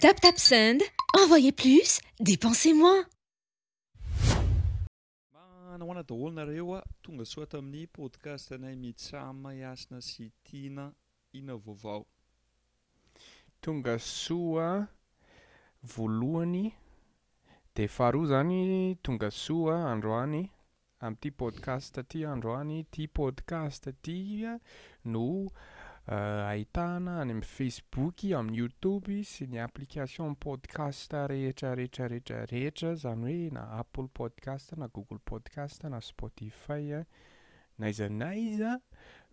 Tap tap send, envoyez plus, depensez moins. Manahoana daholo nareo a, tonga soa tamin'ny podcast anay Mitsam, i Hasina sy Tiana, inona vaovao? Tonga soa voalohany dia faharoa izany tonga soa androany Amin'ity podcast ity androany, ity podcast ity no ahitana any amin'ny Facebook, amin'ny YouTube sy ny application podcast rehetra rehetra rehetra rehetra, izany hoe na Apple podcast na Google podcast na Spotify, n'aiza n'aiza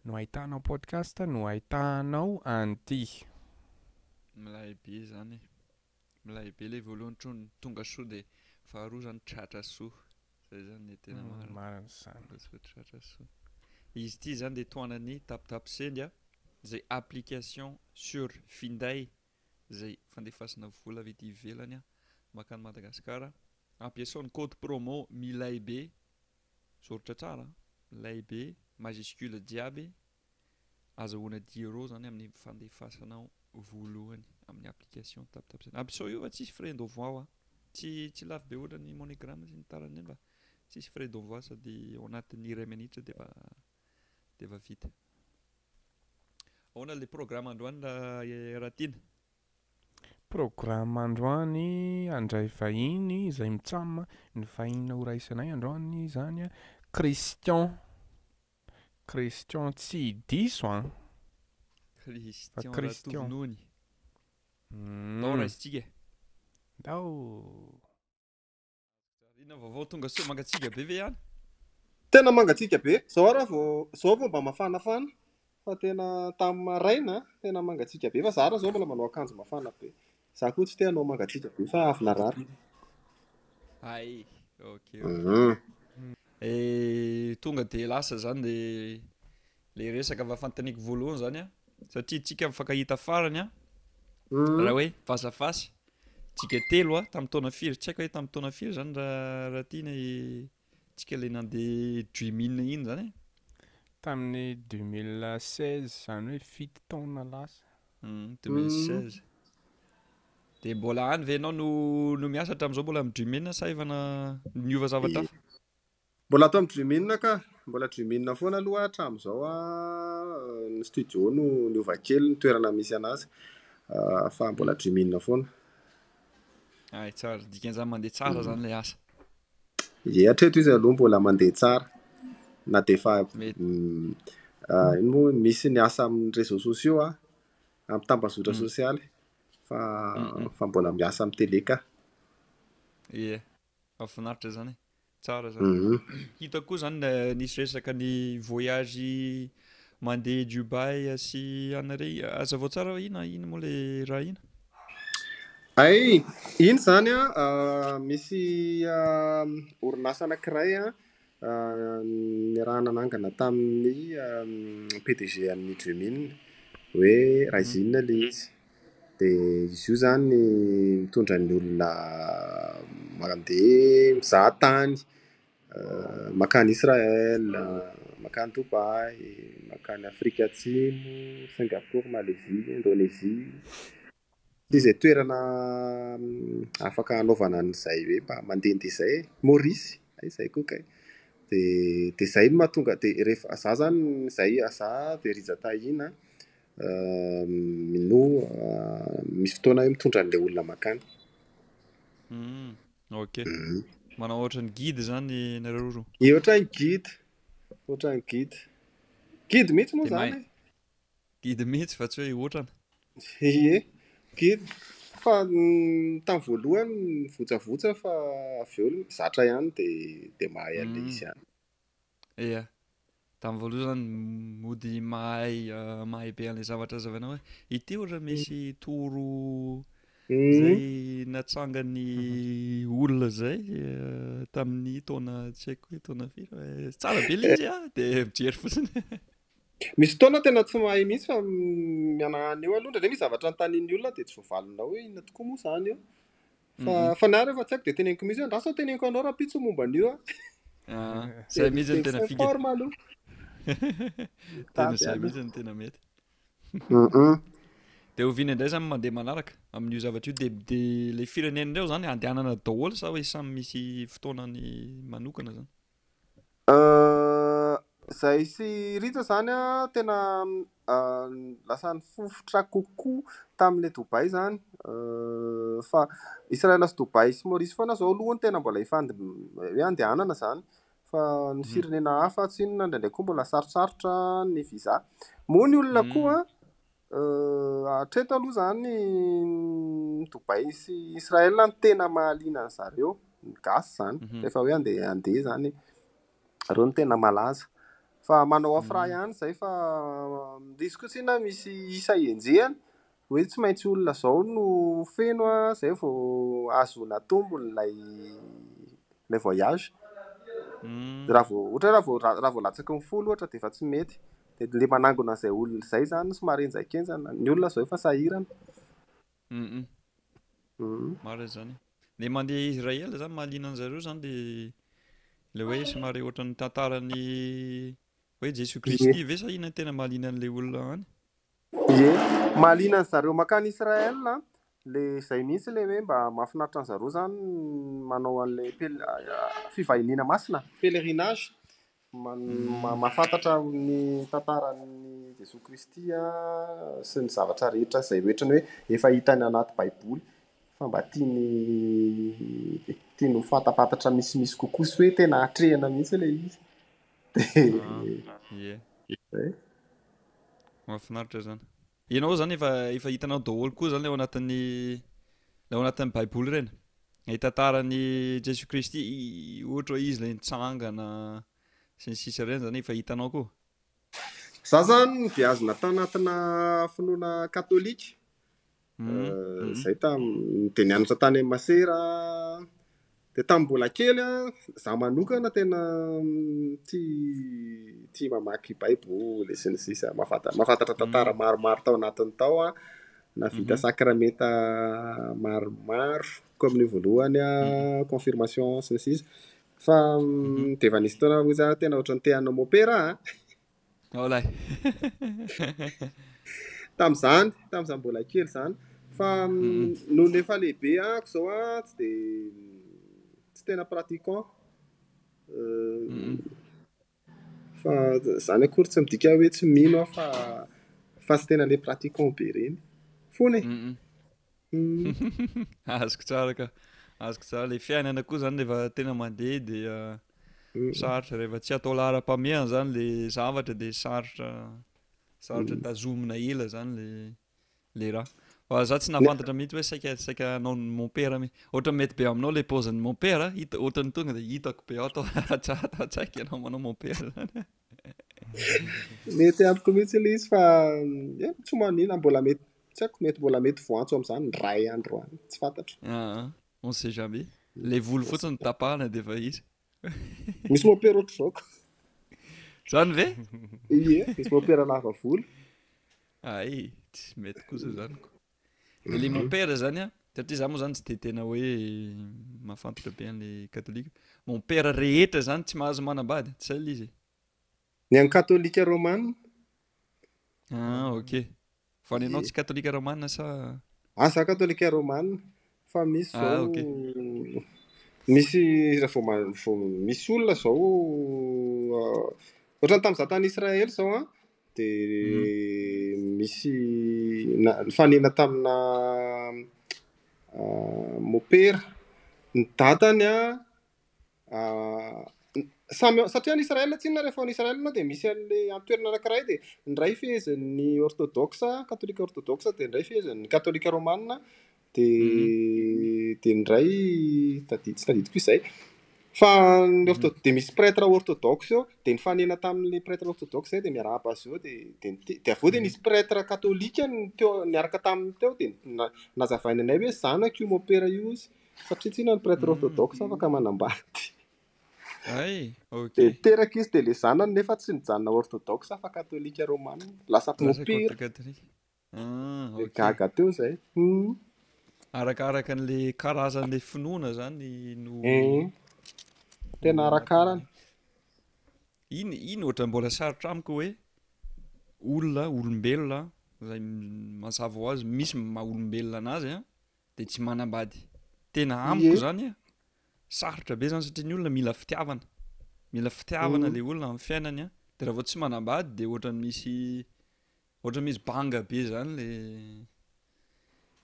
no ahitanao podcast no ahitanao an'ity. Milay be izany e! Milay be le voalohany trony tonga soa de faharoa zany tratra soa zay zany le tena marina marina zany tonga soa tratra soa izy ity zany de tohanan'ny tapitapy sendra zay application sur finday zay fandefasana vola avy ety ivelany a makany Madagascar ampiasao ny code promo milay be soritra tsara a milay be majuscule jiaby azahoana diero izany amin'ny fandefasana voalohany amin'ny application tapitabisa na bisao io fa tsisy frais d'envoi wa? tsy tsy lafo be ohatra ny MoneyGram sy ny tarany ireny fa tsisy frais d'envoi sady ao anatin'ny iray minitra dia efa dia efa vita ahoana ilay programme androany raha raha tiana programme androany handray vahiny izay mitsam ny vahiny horaisinay androany izany Christian Christian tsy diso an! Christian Ratovonony. Ndao raisintsika e! Ndao! Inona vaovao tonga sao mangatsiaka be ve any? Tena mangatsiaka be, zao ary vao zao vao mba mafanafana fa tena tamin'ny maraina tena mangatsiaka be fa za ary zao mbola manao akanjo mafana be, Za koa tsy te hanao mangatsiaka be fa avy narary. Hay, ok ok. Hum. Eh, tonga dia lasa zany le le resaka va fantaniko voalohany zany a satria tsika mifankahita farany a Hum. raha hoe face à face tsika telo a tamin'ny taona firy tsy haiko hoe tamin'ny taona firy zany raha raha tiana i Antsika ilay nandeha Dream In iny izany e. Tamin'ny deux mille seize, izany hoe fito taona lasa. Deux mille seize. Dia mbola any ve ianao no no miasa hatramin'izao? Mbola amin'ny Dream In sa efa na niova zavatra hafa? Mbola ato amin'ny Dream In kah. Mbola Dream In foana aloha hatramin'izao an. Ny studio no niova kely ny toerana misy anazy fa mbola Dream In foana. Ay tsara, dikan'izany mandeha tsara zany ilay asa. Ie hatreto izy aloha mbola mandeha tsara na dia efa ino moa misy ny asa amin'ny réseaux sociaux a amin'ny tambazotra sosialy fa fa mbola miasa amin'ny tele ka. Ie. Mahafinaritra izany e. Tsara izany. Hitako koa izany nisy resaka ny voyage mandeha Dubai sy any re. Hazavao tsara hoe inona inona moa ilay raha iny? Ay, iny izany an, misy orinasa anankiray an, niaraha-nanangana tamin'ny PDG an'ny Dremin hoe Rising ilay izy. Dia izy io izany mitondra ny olona mandeha mizaha tany, mankany Israël, mankany Dubaï, mankany Afrika Atsimo, Singapour, Malaisie, Indonesie. Aty izay toerana afaka hanaovana an'izay hoe mba mandehandeha izay e! Maurice, hay izay koa kay! Dia dia izay no mahatonga, dia rehefa, izaho izany izay, izaho dia Rija Tahiana an, minoa misy fotoana hoe mitondra an'ilay olona mankany. Hum, ok. Manao ohatran'ny guide izany ianareo roa? Ohatran'ny guide, ohatran'ny guide. Guide mihitsy moa izany e! Didy mihitsy fa tsy hoe hihotrana. Ie, didy fa tamin'ny voalohany nivotsavotsa fa avy eo zatra ihany dia mahay an'ilay izy ihany. Ie, tamin'ny voalohany izany mody mahay mahay be an'ilay zavatra hazavaina hoe ity ohatra misy tour izay natsangan'ny olona izay tamin'ny taona tsy haiko hoe taona firy, tsara be ilay izy an, dia mijery fotsiny. Misy fotoana tena tsy mahay mihitsy fa mihanahana eo aloha, indraindray misy zavatra anontanian'ny olona dia tsy voavalinao hoe inona tokoa moa izany io. Fa Mhm. fa na rehefa tsy haiko dia teneniko mihitsy hoe andraso aho teneniko anao rahampitso momba an'io a. Ah, Dia Izay mihitsy dia ny tena fika. s'informe aloha. Tena Tady izay aloha. mihitsy ny tena mety. Mhm. Dia oviana indray izany mandeha manaraka amin'io zavatra io dia dia ilay firenena ireo izany andehanana daholo sa hoe samy misy fotoanany manokana izany? Izahay sy Rija izany tena lasa nifofotra kokoa tamin'ilay Dubaï izany fa Israël sy Dubaï sy Maurice foana izao aloha no tena mbola efa hoe handehanana izany fa ny firenena hafa tsy inona indraindray koa mbola sarotsarotra ny visa. Moa ny olona koa an! Hatreto aloha izany ny Dubaï sy Israël no tena mahaliana ny zareo, ny gasy izany, rehefa hoe handeha handeha izany, ireo no tena malaza. Fa manao offre ihany izay fa misy koa tsinona misy isa enjehina, hoe tsy maintsy olona izao no feno izay vao ahazoana tombony ilay ilay voyage. Raha vao ohatra hoe raha vao raha vao latsaky ny folo ohatra dia efa tsy mety. dia ilay manangona an'izay olona izay izany somary henjakenjana. Ny olona izao efa sahirana. Marina izany. Ilay mandeha Israel izany mahaliana an'i zareo izany dia ilay hoe somary ohatran'ny tantaran'ny hoe Jesoa Kristy ve sa inona no tena mahaliana an'ilay olona any? Ie, mahaliana an-dry zareo mankany Israël an! le izay mihitsy ilay hoe mba mahafinaritra an-dry zareo izany ny manao an'ilay pel- fivahiniana masina, pèlerinage, mba mahafantatra ny tantaran'i Jesoa Kristy an, sy ny zavatra rehetra izay ohatran'ny hoe efa hitany anaty baiboly fa mba tiany tiany ho fantapantatra misimisy kokoa sy hoe tena atrehina mihitsy ilay izy. Ye. Mahafinaritra zany. Ianao zany efa efa hitanao daholo koa zany le ao anatin'ny le ao anatin'ny Baiboly ireny. Ny tantaran'i Jesoa Kristy ohatra hoe izy le nitsangana sy ny sisa ireny zany efa hitanao koa. Za zany beazina tao anatina finoana katolika. Izay tamin'ny, dia nianatra tany amin'ny masera. Dia tamin'ny mbola kely an, izaho manokana tena tia tia mamaky baiboly sy ny sisa. Mahafantatra mahafantatra tantara maromaro tao anatiny tao aho. Nahavita sakramenta maromaro, communion voalohany, confirmation sy ny sisa. Fa dia efa nisy fotoana hoy izaho tena ohatran'ny te hanao mopera aho an. Ao lahy. Tamin'izany, tamin'izany mbola kely izany. Fa mm, noho ny efa lehibe ahako izao ah, tsy dia tsy tena pratiquant. Euh, Fa izany akory tsy midika hoe tsy mino aho fa fa tsy tena le pratiquant be ireny. Fona e. Mm, mm. Azoko tsara ka. Azoko tsara le fiainana koa zany rehefa tena mandeha dia sarotra rehefa tsy atao laharam-pahamehana zany le zavatra dia sarotra sarotra tazomina ela zany le le raha. Fa za tsy nahafantatra mihitsy hoe saika saika anao ny mon père mi. Ohatra mety be aminao le pause-n'ny mon père, hita ohatra ny tonga dia hitako be ao tao raha tsaika ianao manao mon père zany. Mety amiko mihitsy ilay izy fa eh, tsy manina mbola mety Tsy haiko, mety mbola mety voantso amin'izany indray andro any, tsy fantatro. Ah, on sait jamais. Ilay volo fotsiny no tapahana dia efa izy. Misy mopera ohatr'izao ko. Zany ve? Ie, misy mopera lava volo. Ay, tsy mety kosa zany ko. Ilay mhm. mopera zany an, satria za moa zany tsy dia tena hoe mahafantatra be an'ilay katolika. Mopera rehetra zany tsy mahazo manambady, tsy zay ilay izy. Ny an'ny katolika romana. Ah, ok. Fa ny anao tsy katolika romana sa? Ah, za katolika romana. Fa misy ah, zao... Ah, ok. Misy vao misy olona zao ah, ohatrany tamin'izaho tany Israely zao an, dia hmm. misy nifanena tamina ah, mopera. Ny datany an, samy satria any Israël tsinona rehefa any Israël ianao dia misy an'le any toerana anankiray dia indray fehezin'ny orthodoxe katolika orthodoxe dia indray fehezin'ny katolika romana dia mhm. dia indray tadi tsy tadidiko izay fa ny ortho mhm. dia misy prêtre orthodoxe eo dia nifanena tamin'le prêtre orthodoxe izay dia miarahaba azy eo dia dia dia avy eo dia mhm. nisy prêtre katolika ny teo niaraka taminy teo dia nazavaina anay hoe zanako io mopera io izy Satria tsy hihinan'ny pretre orthodoxe afaka manambady. Hay, ok. Dia teraka izy dia ilay zanany nefa tsy nijanona orthodoxe fa katolika romana. Lasa paupir. Ah, ok. Gaga teo izay. Hum. Arakaraka an'ilay karazan'ilay finoana zany no. Eh. Tena arakarany. Iny iny ohatra mbola sarotra amiko hoe olona olombelona izay mazava ho azy misy maha olombelona anazy a Dia tsy manambady. Tena amiko zany a, sarotra be zany satria ny olona mila fitiavana, mila fitiavana le olona amin'ny fiainany a, de raha vao tsy manambady de ohatran'ny misy, ohatran'ny misy banga be zany le,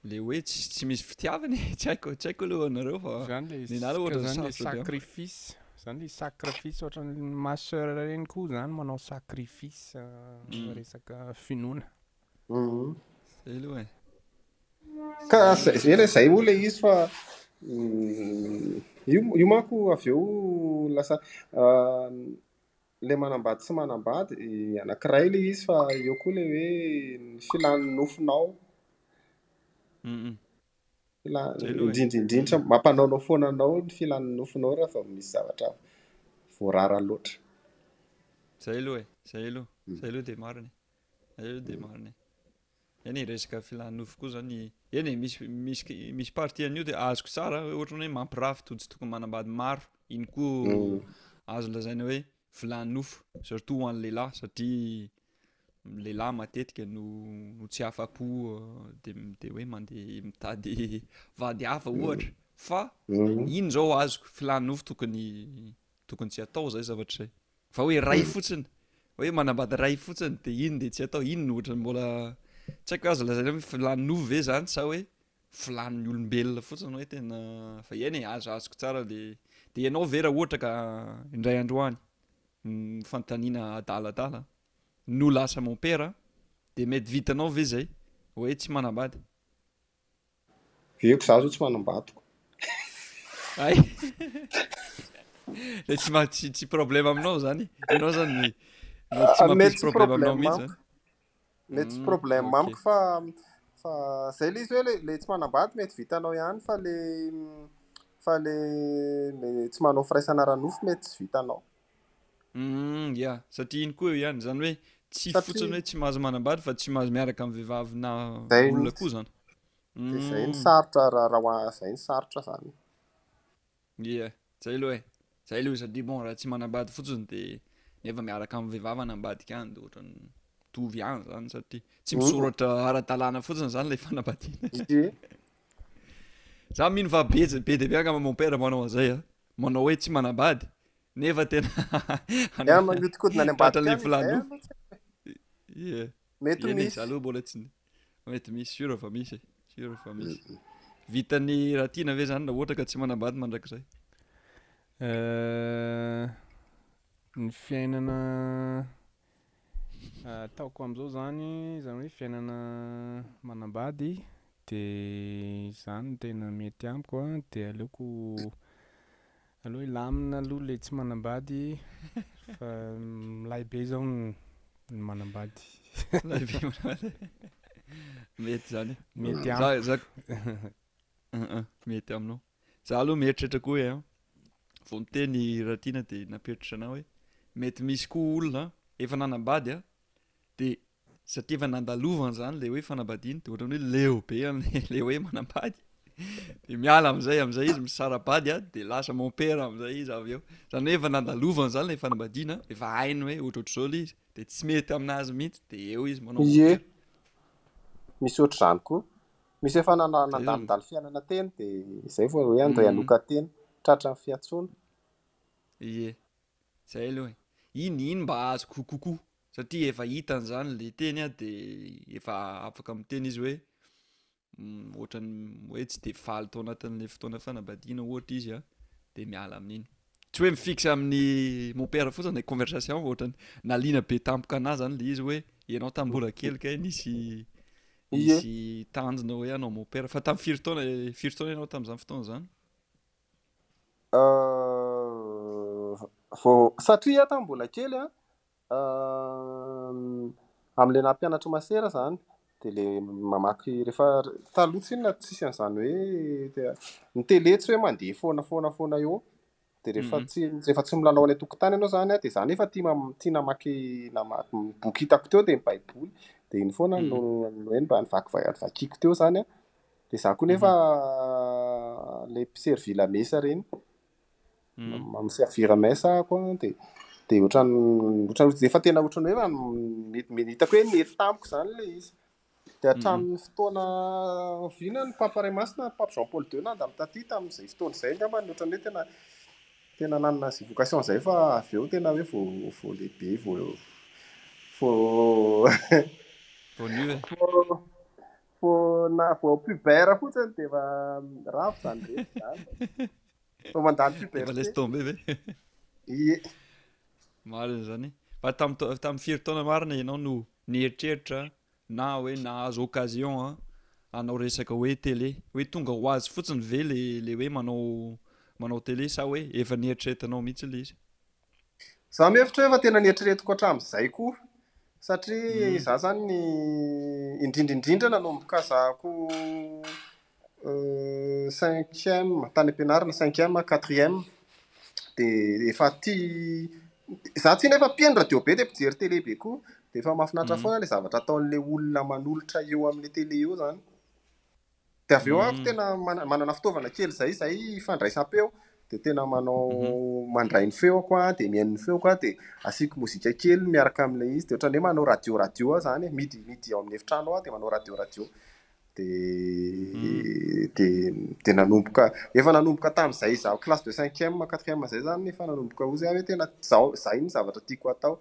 le hoe ts- tsy misy fitiavana e, tsy haiko, tsy haiko aloha anareo fa Zany le Ny anareo ohatra zany le sarotra be amiko. sacrifice, zany le sacrifice ohatran'ny ma soeur reny koa zany manao sacrifice resaka finoana. Zay aloha e. Ka ela izay ho ilay izy fa io io manko avy eo lasa ilay manambady sy manambady anankiray ilay izy fa eo koa ilay hoe ny filan'ny nofinao. Indrindrindrindra mampanaonao foana anao ny filan'ny nofinao raha vao misy zavatra voarara loatra. Zay aloha e, zay aloha, zay aloha dia marina e. Ay io dia marina e. Eny e, resaka filana nofo koa zany, eny e, misy misy misy partie an'io dia azoko tsara hoe ohatrany hoe mampirafy tojo tokony manambady maro, iny koa azo lazaina hoe vilany nofo surtout ho an'ny lehilahy satria lehilahy matetika no no tsy afa-po dia dia hoe mandeha mitady vady hafa ohatra fa iny zao azoko filany nofo tokony tokony tsy atao zay zavatra zay. Fa hoe ray fotsiny, hoe manambady ray fotsiny dia iny dia tsy atao, iny no ohatran'ny mbola tsy haiko hoe azo lazaina hoe filàn'ovy ve izany sa hoe filàn'ny olombelona fotsiny hoe tena fa iaina e, azo azoko tsara le dia ianao ve raha ohatra ka indray andro any ny fanontaniana adaladala no lasa mompera dia mety vitanao ve izay hoe tsy manambady? Veko za zao tsy manambatiko. Ay. Le tsy ma tsy tsy problème aminao zany. Ianao zany ny ah, tsy mampisy problème aminao mihitsy zany. Mety tsy hmm, problème amiko fa fa zay le izy hoe le, le tsy manambady mety vitanao ihany fa le fa le le tsy manao firaisana ara-nofo mety tsy vitanao. Humm ya, satria iny koa eo ihany, izany hoe tsy Satria- fotsiny hoe tsy mahazo manambady fa tsy mahazo miaraka amin'ny vehivavy na Zay olona mihitsy. koa izany. Dia izay no sarotra raha raha hoa- izay no sarotra izany. Ia, zay aloha e. Zay aloha satria bon raha tsy manambady fotsiny de nefa miaraka amin'ny vehivavy any ambadika any de ohatran'ny mitovy ihany zany satria tsy Mm. misoratra ara-dalàna fotsiny zany ilay fanambadiana. Ity Za mino fa be be dia be angamba mon père manao an'izay a. Manao hoe tsy manambady nefa tena Ean miodikodina any ambadika any izy zay aloha tsy Ie Mety eny misy. za aloha mbola tsy mety misy sûr fa misy e sûr fa misy mm. vitan'ny raha tiana ve zany raha ohatra ka tsy manambady mandrakizay Euh, ny fiainana Ataoko amin'izao izany, izany hoe fiainana manambady, dia izany no tena mety amiko an, dia aleoko aleo hilamina aloha ilay tsy manambady fa milay be izao ny manambady. Mety izany. Mety amiko. Mety aminao. Za aloha mieritreritra koa hoe an, vao miteny Ratiana dia nampieritritra anah hoe mety misy koa olona efa nanambady an, dia satria efa nandalovany zany le hoe fanambadiana dia ohatran'ny hoe leo be anle le hoe manambady, dia miala amizay amizay izy misara-bady an, dia lasa mon père amizay izy avy eo, zany hoe efa nandalovany zany le fanambadiana, efa hainy hoe ohatrohatr'izao le izy, dia tsy mety aminazy mihitsy, dia eo izy manao mon père. Misy ohatr'izany koa, Misy efa nandalindalo fiainana teny dia izay vao hoe handray aloka teny, tratran'ny fiantsoana. Ie, izay aloha e. Iny, iny mba azoko kokoa satria efa hitany izany ilay teny dia efa afaka miteny izy hoe ohatran'ny hoe tsy dia faly tao anatin'ilay fotoana fanambadiana ohatra izy dia miala amin'iny. Tsy hoe mi-fixe amin'ny mon père fotsiny ilay conversation fa ohatrany naliana be tampoka anà zany ilay izy hoe ianao tamin'ny mbola kely kay nisy nisy tanjona hoe hanao mon père fa tamin'ny firy taona firy taona ianao tamin'izany fotoana izany? Vao satria aho tamin'ny mbola kely an, Amin'ilay naha mpianatry ny masera izany dia ilay mamaky rehefa taloha tsinona tsy nisy an'izany hoe ny tele tsy hoe mandeha foana foana foana eo dia rehefa mhm. tsy rehefa tsy milalao any an-tokotany ianao izany dia izany efa tia tia namaky namaky boky hitako teo dia ny baiboly dia iny foana mhm. no hoe mba nivaky vakiko teo izany dia za koa nefa mhm. ilay mpiservy lamesa ireny Mame servir mes ako an dia dia ohatran'ny ohatran'ny hoe efa tena ohatran'ny hoe mety mety hitako hoe mety tamiko izany ilay izy dia hatramin'ny fotoana oviana ny Papa Ray Masina ary Pape Jean Paul II nanda amin'i Taty tamin'izay fotoana izay angamba ny ohatran'ny hoe tena tena nanana izay vocation izay fa avy eo tena hoe vao vao lehibe vao vao vao Vao na vao pubère fotsiny dia efa ravo izany rehetra izany. Vao mandany pubère. Efa laisse tomber ve? Ie. Marina izany. Fa tamin'ny tamin'ny firy taona marina ianao no nieritreritra na hoe nahazo occasion an hanao resaka hoe télé? Hoe tonga ho azy fotsiny ve le le hoe manao manao télé sa hoe efa nieritreretanao mihitsy ilay izy? Za mihevitra hoe efa tena nieritreretiko hatramin'izay koa. Satria mm. za zany ny indrindra indrindra nanomboka zahako euh, cinquième tany am-pianarana cinquième quatrième de efa ti za tsy nefa mpihaino radio be de mpijery télé be koa de efa mahafinaritra mm. foana le zavatra ataon'le olona manolotra eo amin'ny télé eo zany Dia avy eo aho tena manana fitaovana kely izay izay fandraisam-peo dia tena manao mhm. mandray ny feoko aho dia mihaino ny feoko aho dia asiako mozika kely miaraka amin'ilay izy dia ohatran'ny hoe manao radio radio aho izany midy midy ao amin'ny efitrano aho dia manao radio radio dia mhm. dia dia nanomboka efa nanomboka tamin'izay izaho classe de cinquième quatrième izay izany efa nanomboka ozy aho hoe tena izao izay ny zavatra tiako atao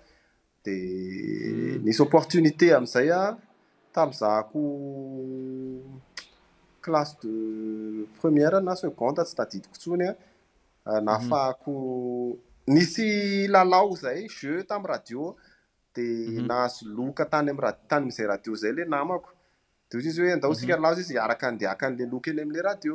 dia nisy opportunité amin'izay aho tamin'ny zahako classe de première na seconde tsy tadidiko intsony an, nahafahako nisy lalao izay jeu tamin'ny radio dia nahazo loka tany amin'ny tamin'izay radio izay ilay namako, dia hoy izy hoe andao isika hilalao izy hiaraka handeha haka an'ilay loka eny amin'ilay radio,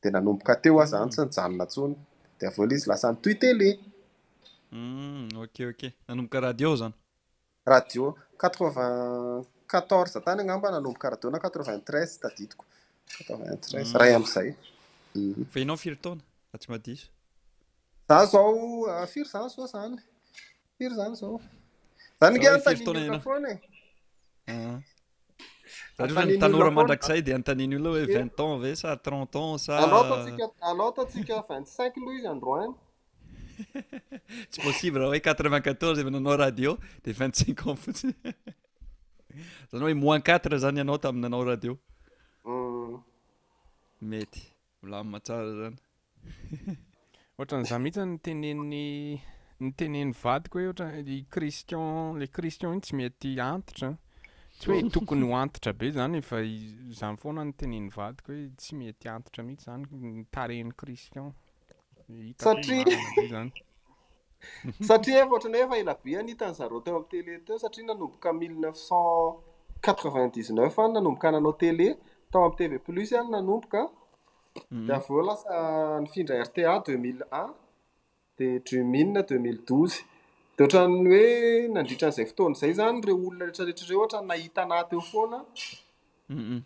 Dia nanomboka teo aho izany tsy nijanona intsony. Dia avy eo ilay izy lasa nitohy télé. Hum, ok ok. Nanomboka radio izany. Radio quatre-vingt-quatorze tany angamba nanomboka radio na quatre-vingt-treize tadidiko. Quatre-vingt-treize, iray amin'izay. Fa ianao firy taona raha tsy madiso? Izaho izao, firy izany izao izany? Firy zany zao? Zany nge antanin'olona foana e. Ah. Zany fa ny tanora mandrakizay dia antanin' olona hoe 20 ans ve sa 30 ans sa Alao ataontsika alao ataontsika 25 aloha izy androany. Tsy possible raha hoe 94 efa nanao radio dia 25 ans fotsiny. Zany hoe moins 4 zany ianao tamin'ny nanao radio. Mm. Mety. Milamina tsara zany. Ohatran'izany mihitsy zany ny tenenin'ny ny tenenin'ny vadiko hoe ohatra i Christian, le Christian iny tsy mety antitra. Tsy hoe tokony ho antitra be zany fa izany foana no tenenin'ny vadiko hoe tsy mety antitra mihitsy zany ny tarehin'i Christian. Satria satria efa ohatran'ny hoe efa ela be an hitan'i Zarao teo amin'ny télé teo satria nanomboka mille neuf cent quatre-vingt-dix-neuf an nanomboka nanao télé tao amin'ny TV plus an nanomboka mhm. dia avy eo lasa nifindra RTA deux mille un dia Dreamin deux mille douze dia ohatran'ny hoe nandritra an'izay fotoana izay izany ireo olona rehetrarehetra ireo ohatran'ny nahita anà teo foana mhm.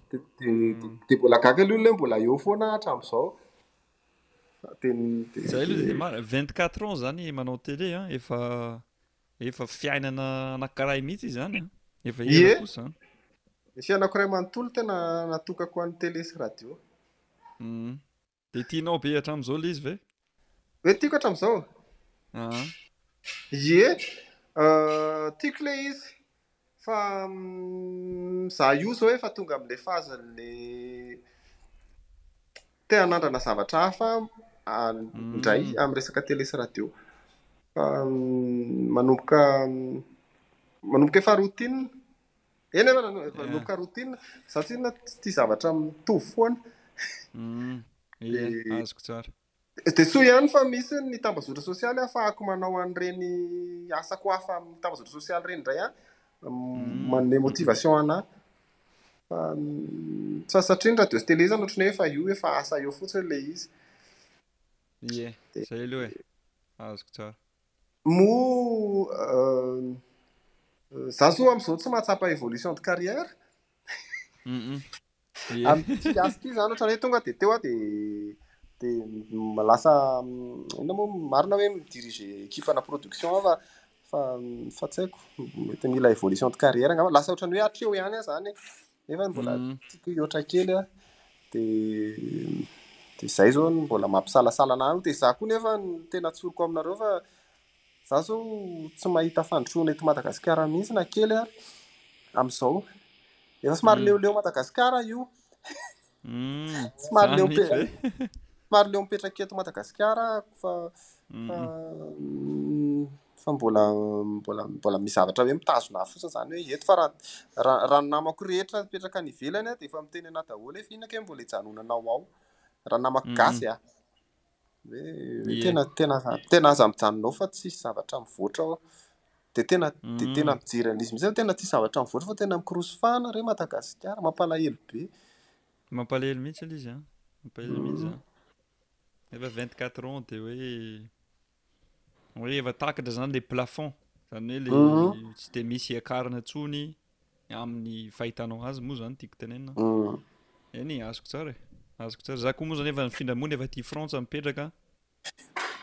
dia mbola gaga aloha ilay mbola eo foana hatramin'izao Teny tele. Zay aloha dia marina, vingt quatre ans zany manao tele an, efa efa fiainana anankiray mihitsy izany an, efa ela kosa an. Ny fiainako iray manontolo tena natokako an'ny tele sy radio. Hum. Dia tianao be hatramin'izao ilay izy ve? Hoe tiako hatramin'izao? Aa. Ie, tiako ilay izy. Fa mizaha io izao efa tonga amin'ilay phase-n'ilay te hanandrana zavatra hafa indray amin'ny resaka tele sy radio. Fa manomboka manomboka efa routine. Eny efa manomboka routine. Izaho tsinona tsy tia zavatra mitovy foana. Dia azoko tsara. Dia soa ihany fa misy ny tambazotra sosialy ahafahako manao an'ireny asako hafa amin'ny tambazotra sosialy ireny indray an. Hmm. Manome motivation anahy. Fa satria ny radio sy télé izany ohatran'ny hoe efa io, efa asa eo fotsiny ilay izy. Ie, izay aloha e. Azoko tsara. Moa, euh, euh, za zo amin'izao tsy mahatsapa évolution de carrière, Amin'ity gasy ity izany ohatrany hoe tonga dia teo aho dia dia lasa inona moa marina hoe mi-diriger équipe na production aho fa fa fa tsy haiko mety mila évolution de carrière angamba lasa ohatrany hoe hatreo ihany aho izany nefa mbola tiako hihoatra kely aho dia dia izay izao no mbola mampisalasala anah dia izaho koa nefa ny tena tsoriko aminareo fa Za zao tsy mahita fandrosoana eto Madagasikara mihitsy na kely ary amin'izao. Efa somary hmm. leoleo Madagasikara io. Hmm. Somary leo somary leo mipetraka eto Madagasikara fa hmm. fa fa mbola mbola mbola misy zavatra hoe mitazona ahy fotsiny zany hoe eto fa raha raha raha ny namako rehetra mipetraka any ivelany dia efa miteny anah daholo hoe finaka mbola hijanonanao ao raha namako gasy ah. Hoe tena tena tena aza mijanona ao fa tsisy zavatra mivoatra ao. Dia tena dia tena mm. mijery an'izy mizay tena tsisy zavatra mivoatra fa tena mikorosy fahana re Madagasikara, mampalahelo be. Mampalahelo mihitsy aloha izy a. Mampalahelo mihitsy a. Efa 24 ans dia hoe hoe efa takatra zany le plafond, zany hoe le mm. tsy dia misy hiakarana tsony amin'ny fahitanao azy moa zany tiako tenenina mm. eny e, azoko tsara e azoko tsara za koa moa zany efa nifindra mony efa aty frantsa mipetraka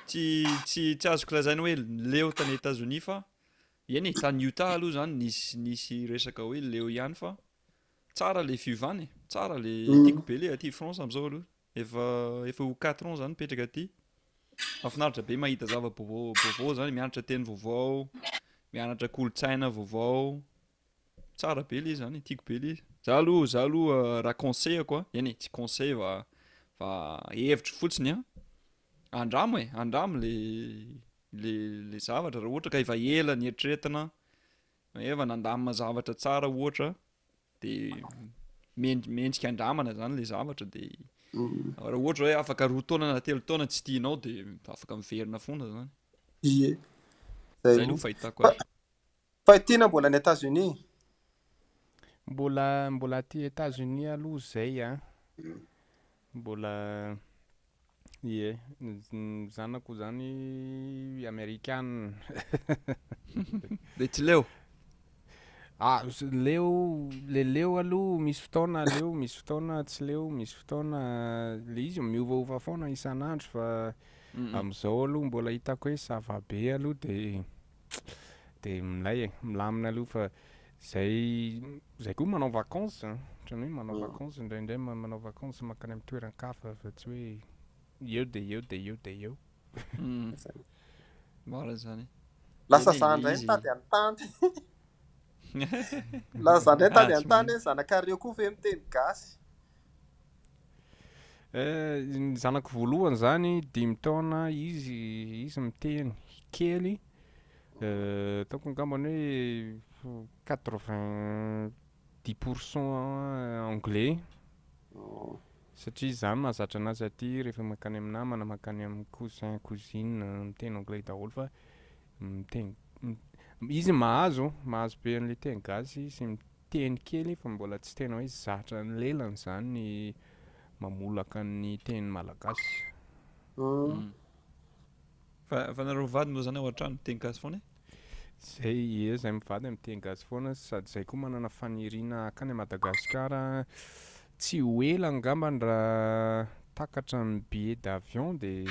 tsy tsy tsy azoko lazaina hoe leo tany etats unis fa eny e tany utah aloha zany nisy nisy resaka hoe leo ihany fa tsara le fiovana e tsara le mm. tiako be le aty frantsa am'izao aloha Efa efa ho quatre ans za nipetraka aty. Mahafinaritra be mahita zava baovao zany, mianatra teny vaovao, mianatra kolontsaina vaovao. Tsara be le izy zany e, tiako be le izy. Za aloha za aloha raha conseillako a, eny e, tsy conseil fa fa hevitro fotsiny a, andramo e, andramo le le le zavatra raha ohatra ka efa ela nieritreretina, efa nandamina zavatra tsara ohatra, dia mendri- mendrika andramana izany ilay zavatra dia Mm. raha ohatra hoe afaka roa taona na telo taona tsy tianao dia afaka miverina foana izany Ie. Zay izay no mi- fahitako azy Fa i Tina mbola any États-Unis. Mbola mbola aty États-Unis aloha zay a. Mbola ie. Ny zanako zany amerikana. De tsy leo? Ah, leo, le leo aloha misy fotoana leo, misy fotoana tsy leo, misy fotoana le izy miovaova foana isan'andro fa am'zao aloha mbola hitako hoe ça va be aloha de. Dia milay e, milamina aloha fa zay zay koa manao vacances an, ohatran'ny hoe manao vacances indraindray manao vacances mankany amin'ny toeran-kafa fa tsy hoe eo dia eo dia eo dia eo. Mora izany. Lasa zandra eny tady an-tany. Lasa zandra eny tady an-tany, zanakareo koa ve miteny gasy? Ny zanako voalohany izany dimy taona izy, izy miteny kely, ataoko angambany hoe quatre vingt dix pour cent anglais satria izany mahazatra an'azy aty rehefa mankany amin'ny namana, mankany amin'ny cousin, cousine, miteny anglais daholo fa miteny izy mahazo, mahazo be an'ilay teny gasy sy teny kely fa mbola tsy tena hoe zatra ny lelany zany ny mamolaka ny teny malagasy umm. Fa fa nareo mivady moa zany ao an-trano miteny gasy foana e? Zay ie zay mivady miteny gasy foana sady zay koa manana faniriana haka any Madagasikara tsy ho ela angambany raha takatra ny billet d'avion dia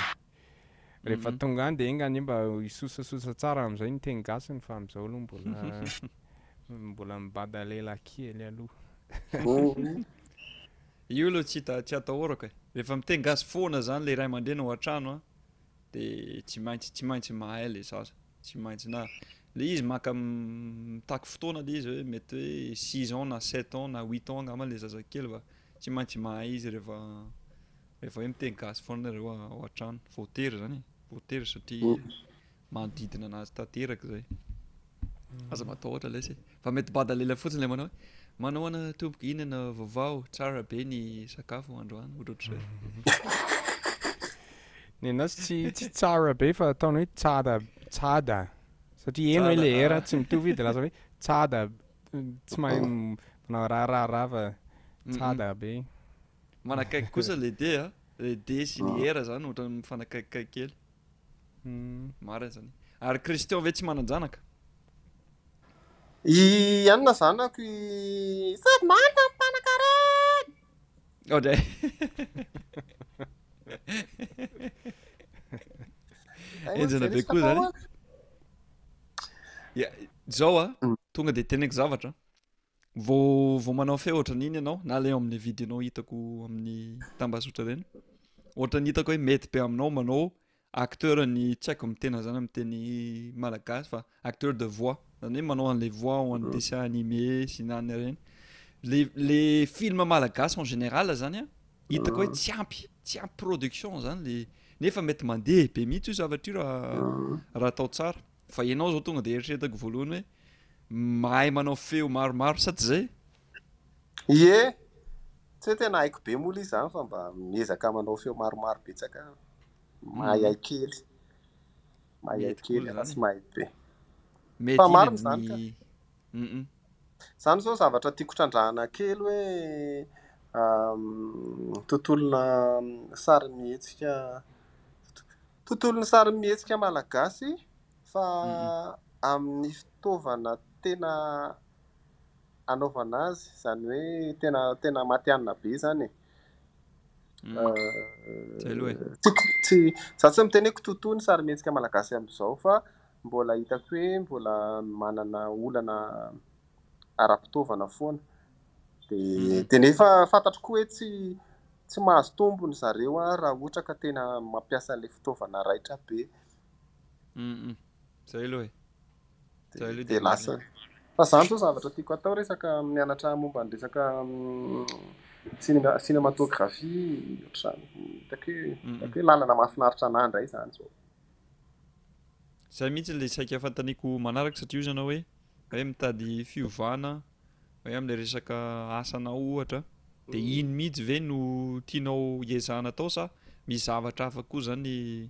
Rehefa tonga any dia enga anie mba hisosasosa tsara amin'izay ny teny gasiny fa amin'izao aloha mbola mbola mibada lela kely aloha. Io aloha tsy hita tsy atahorako e. Rehefa miteny gasy foana zany le ray aman-dreny ao an-trano a dia tsy maintsy tsy maintsy mahay le zaza. Tsy maintsy na le izy maka mitaky fotoana le izy hoe mety hoe six ans na sept ans na huit ans angamba le zazakely vao Tsy maintsy mahay izy rehefa rehefa hoe miteny gasy foana nareo ao an-trano. Voatery izany e, voatery satria manodidina anazy tanteraka izay. Aza matahotra lesy e. Fa mety bada lela fotsiny ilay manao hoe manao ahoana tompoko, inona no vaovao, tsara be ny sakafo androany, ohatrohatr'izay. Ny anazy tsy tsy tsara be fa ataony hoe tsada tsada satria heno hoe le era tsy mitovy dia lasa hoe tsada Tsy mahay manao raharaha rava tsada be. Manakaiky kosa le de a, le de sy ny era zany ohatran'ny mifanakaikikaiky kely. Marina zany. Ary Christian ve tsy manan-janaka? I anona zanako i sady marina ny mpanan-karena. Enjana be koa zany. Zao a, mm. tonga de teneko zavatra. Vao vao manao feo ohatran'ny iny ianao, na le amin'ny vidéo-nao hitako amin'ny tambazotra ireny. Ohatran'ny hitako hoe mety be aminao manao Acteur ny tsy haiko ny tena zany amin'ny teny malagasy fa acteur de voix zany hoe manao an'ilay voix ao amin'ny dessin animé sy na ny ireny le le film malagasy en général zany a hitako hoe tsy ampy tsy ampy production zany le nefa mety mandeha be mihitsy io zavatra io raha raha atao tsara fa ianao zao tonga de eritreretako voalohany hoe mahay manao feo maromaro sa tsy zay Ie, tsy hoe tena haiko be moa le izany fa mba miezaka manao feo maromaro betsaka aho. Mahay kely. Mahay kely fa tsy mahay be. Fa marina izany ka. Izany izao zavatra tiako trandrahana kely hoe tontolona sarimihetsika tontolon'ny sarimihetsika malagasy fa amin'ny fitaovana tena anaovana azy, izany hoe tena tena matihanina be izany e. Hmm. Euh, Zay aloha e. Tsy tsy za tsy miteny hoe kitotoa ny sarimihetsika malagasy amin'izao fa mbola hitako hoe mbola manana olana ara-pitaovana foana. De hmm. de nefa fantatro koa hoe tsy tsy mahazo tombony zareo raha ohatra ka tena mampiasa an'ilay fitaovana raitra be. Mm, mm. Zay aloha e. Zay aloha dia lasa. Fa zany zao zavatra tiako atao resaka mianatra momba ny resaka mm, cinématographie ohatr'izany. Hitako hoe hitako hoe lalana mahafinaritra anah indray zany zao. Zay mihitsy ilay saika fantaniako manaraka satria io zany hoe hoe mitady fiovana hoe amin'ilay resaka asanao ohatra dia mm. iny mihitsy ve no tianao hiezahana atao sa misy zavatra hafa koa zany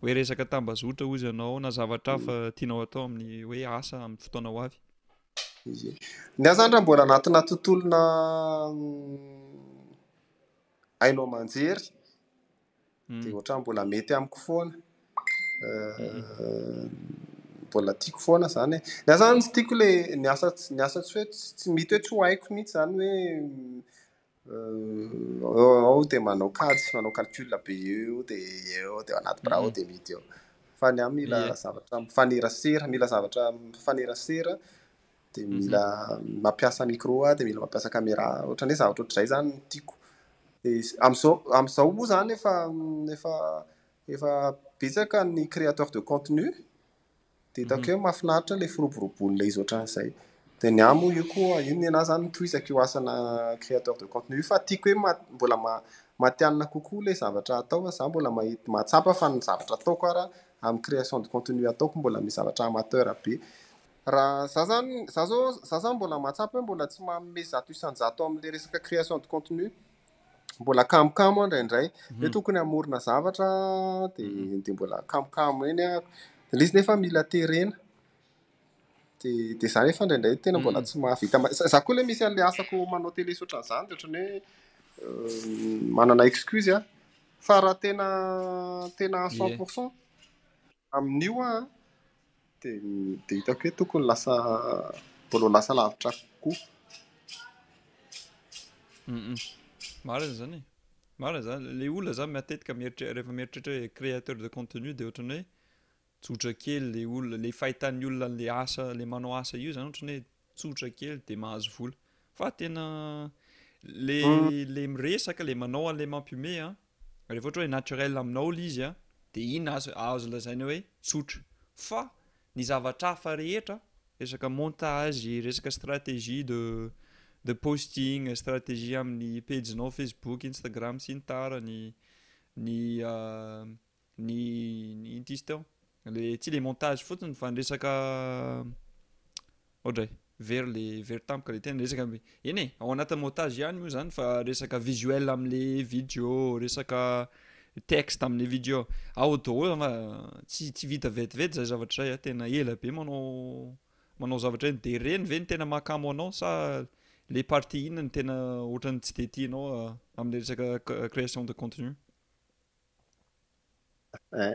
hoe resaka tambazotra hozy ianao na zavatra hafa tianao atao amin'ny hoe asa amin'ny fotoana ho avy. Ny ahy zany raha mbola anatina tontolona haino aman-jery hmm. dia ohatrany mbola mety amiko foana. Hmm. Mbola tiako foana zany. Ny ahy zany tsy tiako le ny asa ny asa tsy hoe tsy mety hoe tsy ho haiko mihitsy zany hoe ao dia manao kajy sy manao calcul be eo dia eo dia ao anaty birao dia mihidy eo. Fa ny ahy mila zavatra mifanerasera, mila zavatra mifanerasera dia mhm. mila mampiasa micro aho dia mila mampiasa caméra. Ohatran'ny hoe zavatra ohatr'izay zany no tiako. Amin'izao amin'izao moa zany efa efa efa betsaka ny créateur de contenu Dia hitako hoe mahafinaritra ilay firoboroboan'ilay izy ohatran'izay. Dia ny ahy moa io koa, io ny ahy izany no tohizako io asana créateur de contenu io fa tiako hoe mbola matihanina kokoa ilay zavatra atao fa izaho mbola mahita, mahatsapa fa ny zavatra ataoko ary amin'ny création de contenu ataoko mbola misy zavatra amateur be. Raha izaho izany, izaho izao, izaho izany mbola mahatsapa hoe mbola tsy manome zato isan-jato amin'ilay resaka création de contenu. mbola kamokamo aho indraindray hoe tokony hamorona zavatra dia dia mbola kamokamo eny aho dia ilay izy nefa mila terena dia dia za nefa indraindray tena mbola tsy mahavita ma- za za koa ilay misy an'ilay asako manao télé sy ohatran'izany dia ohatran'ny hoe euh, manana excuse aho fa raha tena tena Ie. cent pour cent amin'io aho Dia hitako hoe tokony lasa mbola lasa lavitra kokoa. Marina izany e. Marina izany. Ilay olona izany matetika mieritreritra rehefa mieritreritra hoe créateur de contenu dia ohatran'ny hoe tsotra kely ilay olona, ilay fahitan'ny olona an'ilay asa, ilay manao asa io izany ohatran'ny hoe tsotra kely dia mahazo vola. Fa tena ilay hmm. miresaka, ilay manao an'ilay mampihomehy an, ah, Rehefa ohatra hoe naturel aminao ilay izy dia iny azo lazaina hoe tsotra. Fa ny zavatra hafa rehetra, resaka montage, resaka stratégie de de posting, stratégie amin'ny pejinao facebook, instagram sy ny tariny, ny Ny inty izy teo? Le tsy le montage fotsiny fa ny resaka oadray very le very tampoka le tena resaka be eny e ao anatin'ny montage ihany moa zany fa resaka visuel amle video resaka texte amle video ao daholo fa tsy tsy vita vetivety zay zavatra zay a tena ela be manao manao zavatra eny de reny ve ny tena mahakamo anao sa le partie inona ny tena ohatran'ny tsy de tianao amle resaka création de contenu.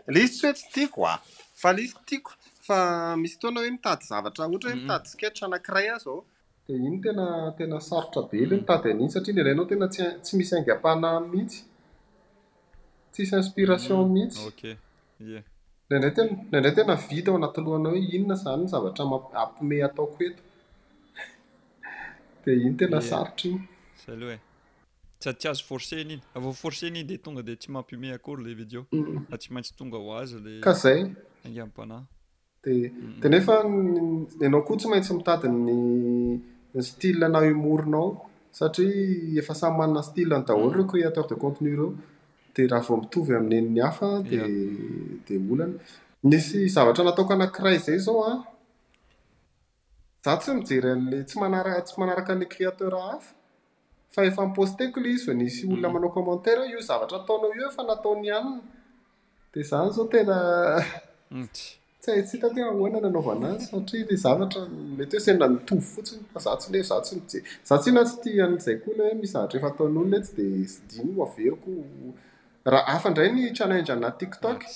Ilay izy tsy hoe tsy tiako a! Fa ilay izy tiako fa misy fotoana hoe mitady zavatra, ohatra hoe mitady sketch anankiray aho izao, dia iny tena tena sarotra be ilay mitady an'iny satria ilay ilainao tena tsy tsy misy aingam-panahy mihitsy, tsisy inspiration mihitsy. Ok, ie. Indraindray tena indraindray tena vita ao anaty lohanao hoe inona izany ny zavatra mamp- hampime ataoko eto. Dia iny tena Ie. sarotra iny. Zay aloha e. Sady tsy azo forcer n'iny. Raha vao forcer n'iny dia tonga dia tsy mampihomehy akory ilay video. Mm. Fa tsy maintsy tonga ho azy ilay Ka zay. aingam-panahy. Dia Mm-mm. dia nefa n- ianao koa tsy maintsy mitady ny ny style na humour-nao satria efa samy manana ny style-ny daholo Mm. ireo créateurs de contenu ireo. Dia raha vao mitovy amin'ny nen'ny hafa dia dia olana. Nisy zavatra nataoko anankiray izay izao an. Za tsy mijery an'le, tsy manara- tsy manaraka an'le créateur hafa, fa efa am-poste-ko le izy vao nisy olona manao commentaire hoe io zavatra ataonao io efa nataon'i Yann, dia izany izao tena tsy haintsika hoe ahoana ny anaovana azy satria le zavatra mety hoe sendra nitovy fotsiny, fa za tsy le, za tsy mijery, za tsy na tsy tia an'izay koa le hoe misy zavatra efa ataon'olona etsy dia sy dino ho averiko ho, raha hafa indray ny challenge anaty tiktok e.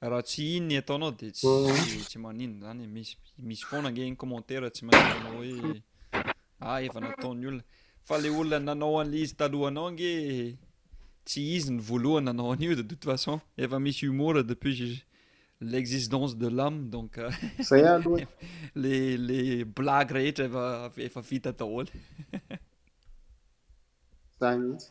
Raha tsy iny ataonao dia tsy tsy maninona izany e. Misy misy foana ange iny commentaire tsy maintsy ataonao hoe ah efa nataon'ny olona. Fa le olona nanao an'le izy taloha anao ange tsy izy ny voalohany nanao an'io de toute façon efa misy humour depuis je- l'existence de l'homme donc euh, Zay aloha e. le le blague rehetra efa efa vita daholo. Zany mihitsy.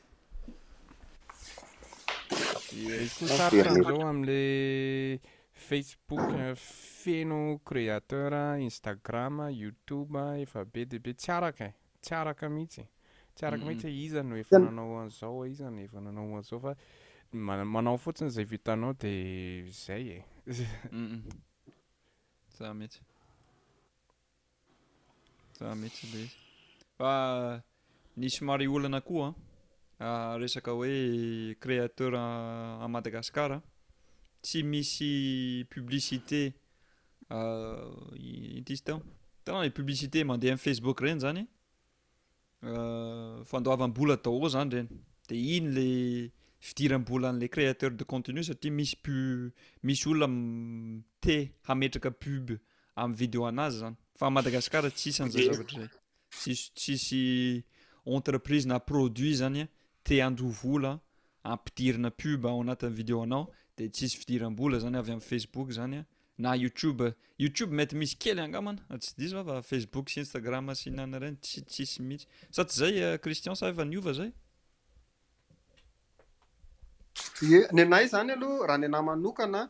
Izy koa sarotra amin'izao amin'ilay Facebook feno créateur, Instagram, YouTube efa be dia be. Tsy araka e, tsy araka mihitsy. Tsy araka mihitsy hoe iza no efa nanao an'izao, iza no efa nanao an'izao fa manao fotsiny izay vitanao dia izay e. Zany mihitsy. Za mihitsy le izy. Fa ny somary olana koa an, resaka hoe créateur à Madagascar an, tsy misy publicité ino ty izy teo, hitanao le publicité mandeha am facebook reny zany, fandoavam-bola daholo zany ireny de iny le fidiram-bola an'le créateur de contenu satria misy pu misy olona te hametraka pub amin'ny vidéo anazy zany fa Madagascar tsisy an'izay zavatra zay tsisy tsisy entreprise na produit zany a te handoa vola ampidirina pub ao anatin'ny vidéo anao de tsisy fidiram-bola zany avy amin'ny Facebook zany a Na youtube, youtube mety misy kely angambana raha tsy diso aho fa facebook sy instagram sy inana ireny tsy tsisy mihitsy. Sa tsy izay Christian sa efa niova izay? Ye, ny anay izany aloha raha ny anay manokana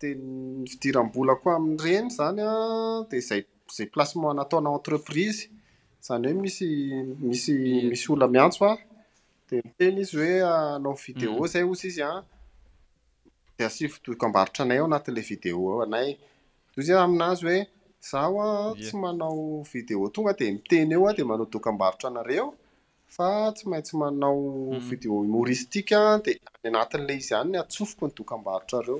dia ny fidiram-bolako amin'ireny izany an dia izay izay placement nataonà entreprise, izany hoe misy misy misy olona miantso ahy Dia niteny izy hoe hanao vidéo izay hozy izy an. Dia asivo dokam-barotra anay ao anatin'ilay vidéo ao anay. Dia hozy aminazy hoe zaho an tsy manao vidéo tonga dia miteny eo aho dia manao dokam-barotra anareo fa tsy maintsy manao vidéo humoristique an dia any anatin'ilay izy any ny atsofoko ny dokam-barotrareo.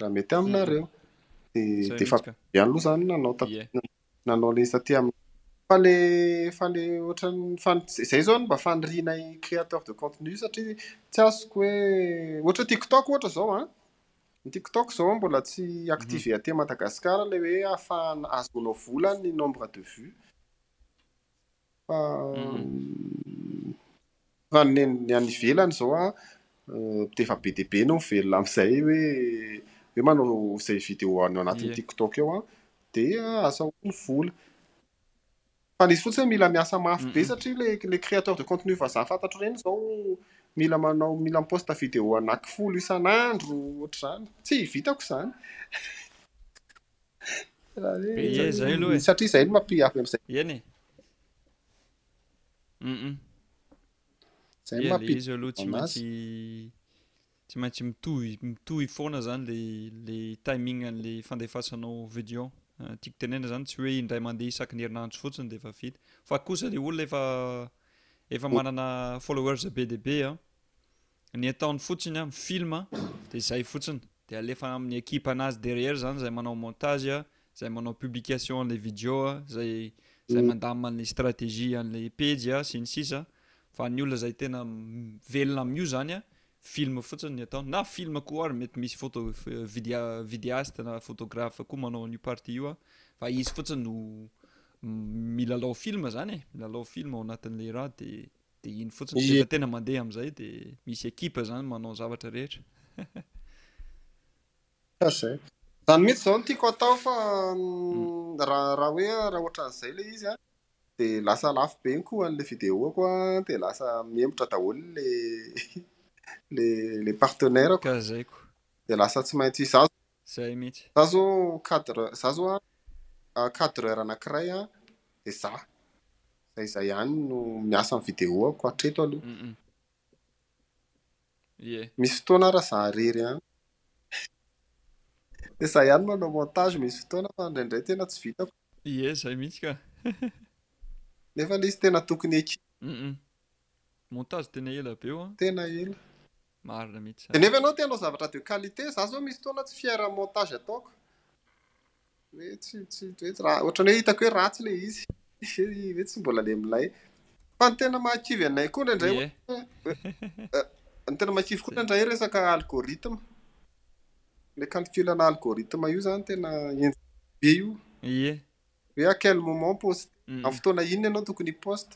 Raha mety aminareo. Dia dia efa ihany aloha izany nanao taty nanao ilay izy taty amin'ny fa le fa le ohatran'ny fan izay izao no mba fanirianay créateur de contenu satria tsy azoko hoe ohatra hoe TikTok ohatra izao an ny TikTok izao mbola tsy activé aty Madagasikara ilay hoe ahafahana azonao vola ny nombre de vue Fa ny any ivelany izao an, efa be dia be no mivelona amin'izay hoe hoe manao izay vidéo any anatin'ny Ie. tiktok eo an, dia ahazoany ny vola. Fa ny izy fotsiny hoe mila miasa mafy be satria ilay ilay créateur de contenu vazaha fantatro ireny izao mila manao mila mi-poste vidéo anaky folo isan'andro, ohatr'izany. Tsy hitako izany. satria izay no mampiavy am'izay eny um zay no mampi izy aloha tsy maintsy tsy maintsy mitohy mitohy foana zany le le timing an'le fandefasanao video ah, tiako tenena zany tsy hoe indray mandeha isaky ny herinandro fotsiny de efa vita fa kosa le olona efa efa manana followers be dia be a ah. Ny ataony fotsiny amin'ny film dia izay fotsiny dia alefa amin'ny equipe anazy derrière zany izay manao montage a, izay manao publication an'ilay video a, izay izay mandamina an'ilay stratégie an'ilay pejy a sy ny sisa fa ny olona izay tena velona amin'io zany a film fotsiny ny ataony na film koa ary mety misy photo vidéa vidéaste na photographe koa manao an'io partie io a fa izy fotsiny no milalao film zany e, milalao film ao anatin'ilay raha dia. de iny fotsiny Ye- rehefa tena mandeha amin'izay de misy ekipa zany manao ny zavatra rehetra Ka zay. Zany mihitsy zao no tiako atao fa mm, raha raha hoe raha ohatran'izay le izy an de lasa lafo be ny koa an'le vidéo-ko an de lasa mihemotra daholo le le le partenaire-ko ka zay ko de lasa tsy maintsy izaho Zay mihitsy. Za zao cadre za zao a cadreur anakiray a de za zay zay ihany no miasa am videoako hatreto aloha ye misy fotoana ara za rery an de za ihany manao montage misy fotoana fa indraindray tena tsy vitako. Ie zay mihitsy ka. Nefa le izy tena tokony eky. Hum. Montage tena ela be io an. Tena ela. Marina mihitsy izany. Nefa ianao te hanao zavatra de qualité, za zao misy fotoana tsy fier amin'ny montage ataoko. Hoe tsy tsy hoe raha ohatran'ny hoe hitako hoe ratsy le izy. Hoe tsy mbola le milay. Fa ny tena mahakivy anay koa indraindray hoe ny tena mahakivy koa indraindray resaka algorithme. le calcul ana algorithme io zany tena enjana be io Ie. hoe à quel moment poste Mm. amin'ny fotoana inona ianao tokony hiposte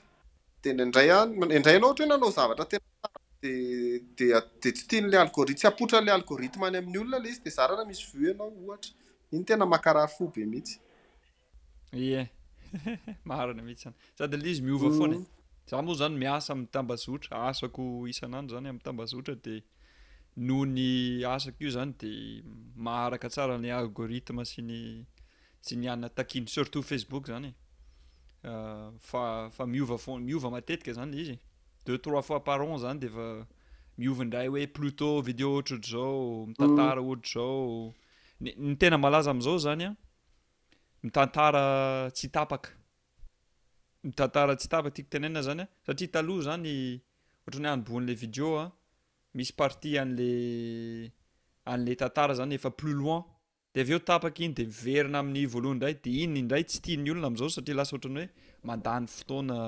dia indraindray an- indraindray ianao ohatra hoe nanao zavatra tena tsara dia dia dia tsy tian'ilay algorithme tsy apotran'ilay algorithme any amin'ny olona ilay izy dia zarana misy vue ianao ohatra iny tena mankarary fo be mihitsy Ie, marina mihitsy zany. Sady ilay izy miova foana e. Za moa zany miasa amin'ny tambazotra, asako isan'andro zany amin'ny tambazotra de noho ny asako io zany de maharaka tsara ny algorithme sy ny sy ny anona takiany surtout Facebook zany e. Ah, fa fa miova foana, miova matetika zany ilay izy. Deux trois fois par an zany de efa miova indray hoe pluto vidéo ohatr'ohatr'izao, mitantara ohatr'izao. Ny ny tena malaza amin'izao zany an, Mitantara tsy tapaka. Mitantara tsy tapaka tiako tenenina zany a, satria taloha zany ohatran'ny hoe anombohan'le video a, misy partie an'le an'le tantara zany efa plus loin, de avy eo tapaka iny de miverina amin'ny voalohany ndray, de iny indray tsy tian'ny olona am'zao satria lasa ohatran'ny hoe mandany fotoana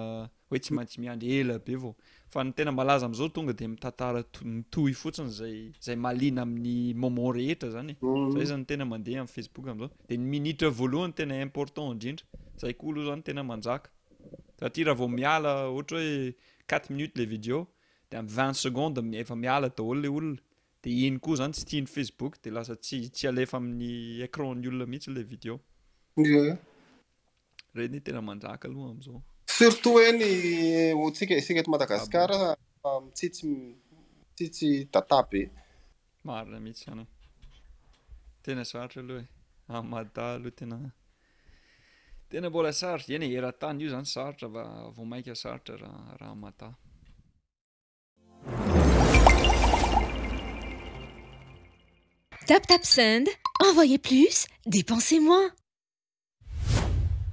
hoe tsy maintsy miandry ela be vao, fa ny tena malaza amzao tonga de mitantara mitohy fotsiny zay zay mahaliana amin'ny moment rehetra zany e, zay zany tena mandeha amin'ny facebook amzao, de ny minitra voalohany tena important indrindra, zay koa aloha zany tena manjaka, satria raha vao miala ohatra hoe quatre minutes le video de amin'ny vingt secondes efa miala daholo le olona, de iny koa zany tsy tian'ny facebook de lasa tsy tsy alefa amin'ny écran-ny olona mihitsy le video. Ie, Reny tena mandraka aloha amizao. Surtout eny ho tsika isika eto Madagasikara mitsitsy mitsitsy data be. Marina mihitsy zany e. Tena sarotra aloha e. A Mada aloha tena tena mbola sarotra. Eny e, eran-tany io zany sarotra va vao mainka sarotra raha raha Mada. tap tap send envoyez plus dépensez-moi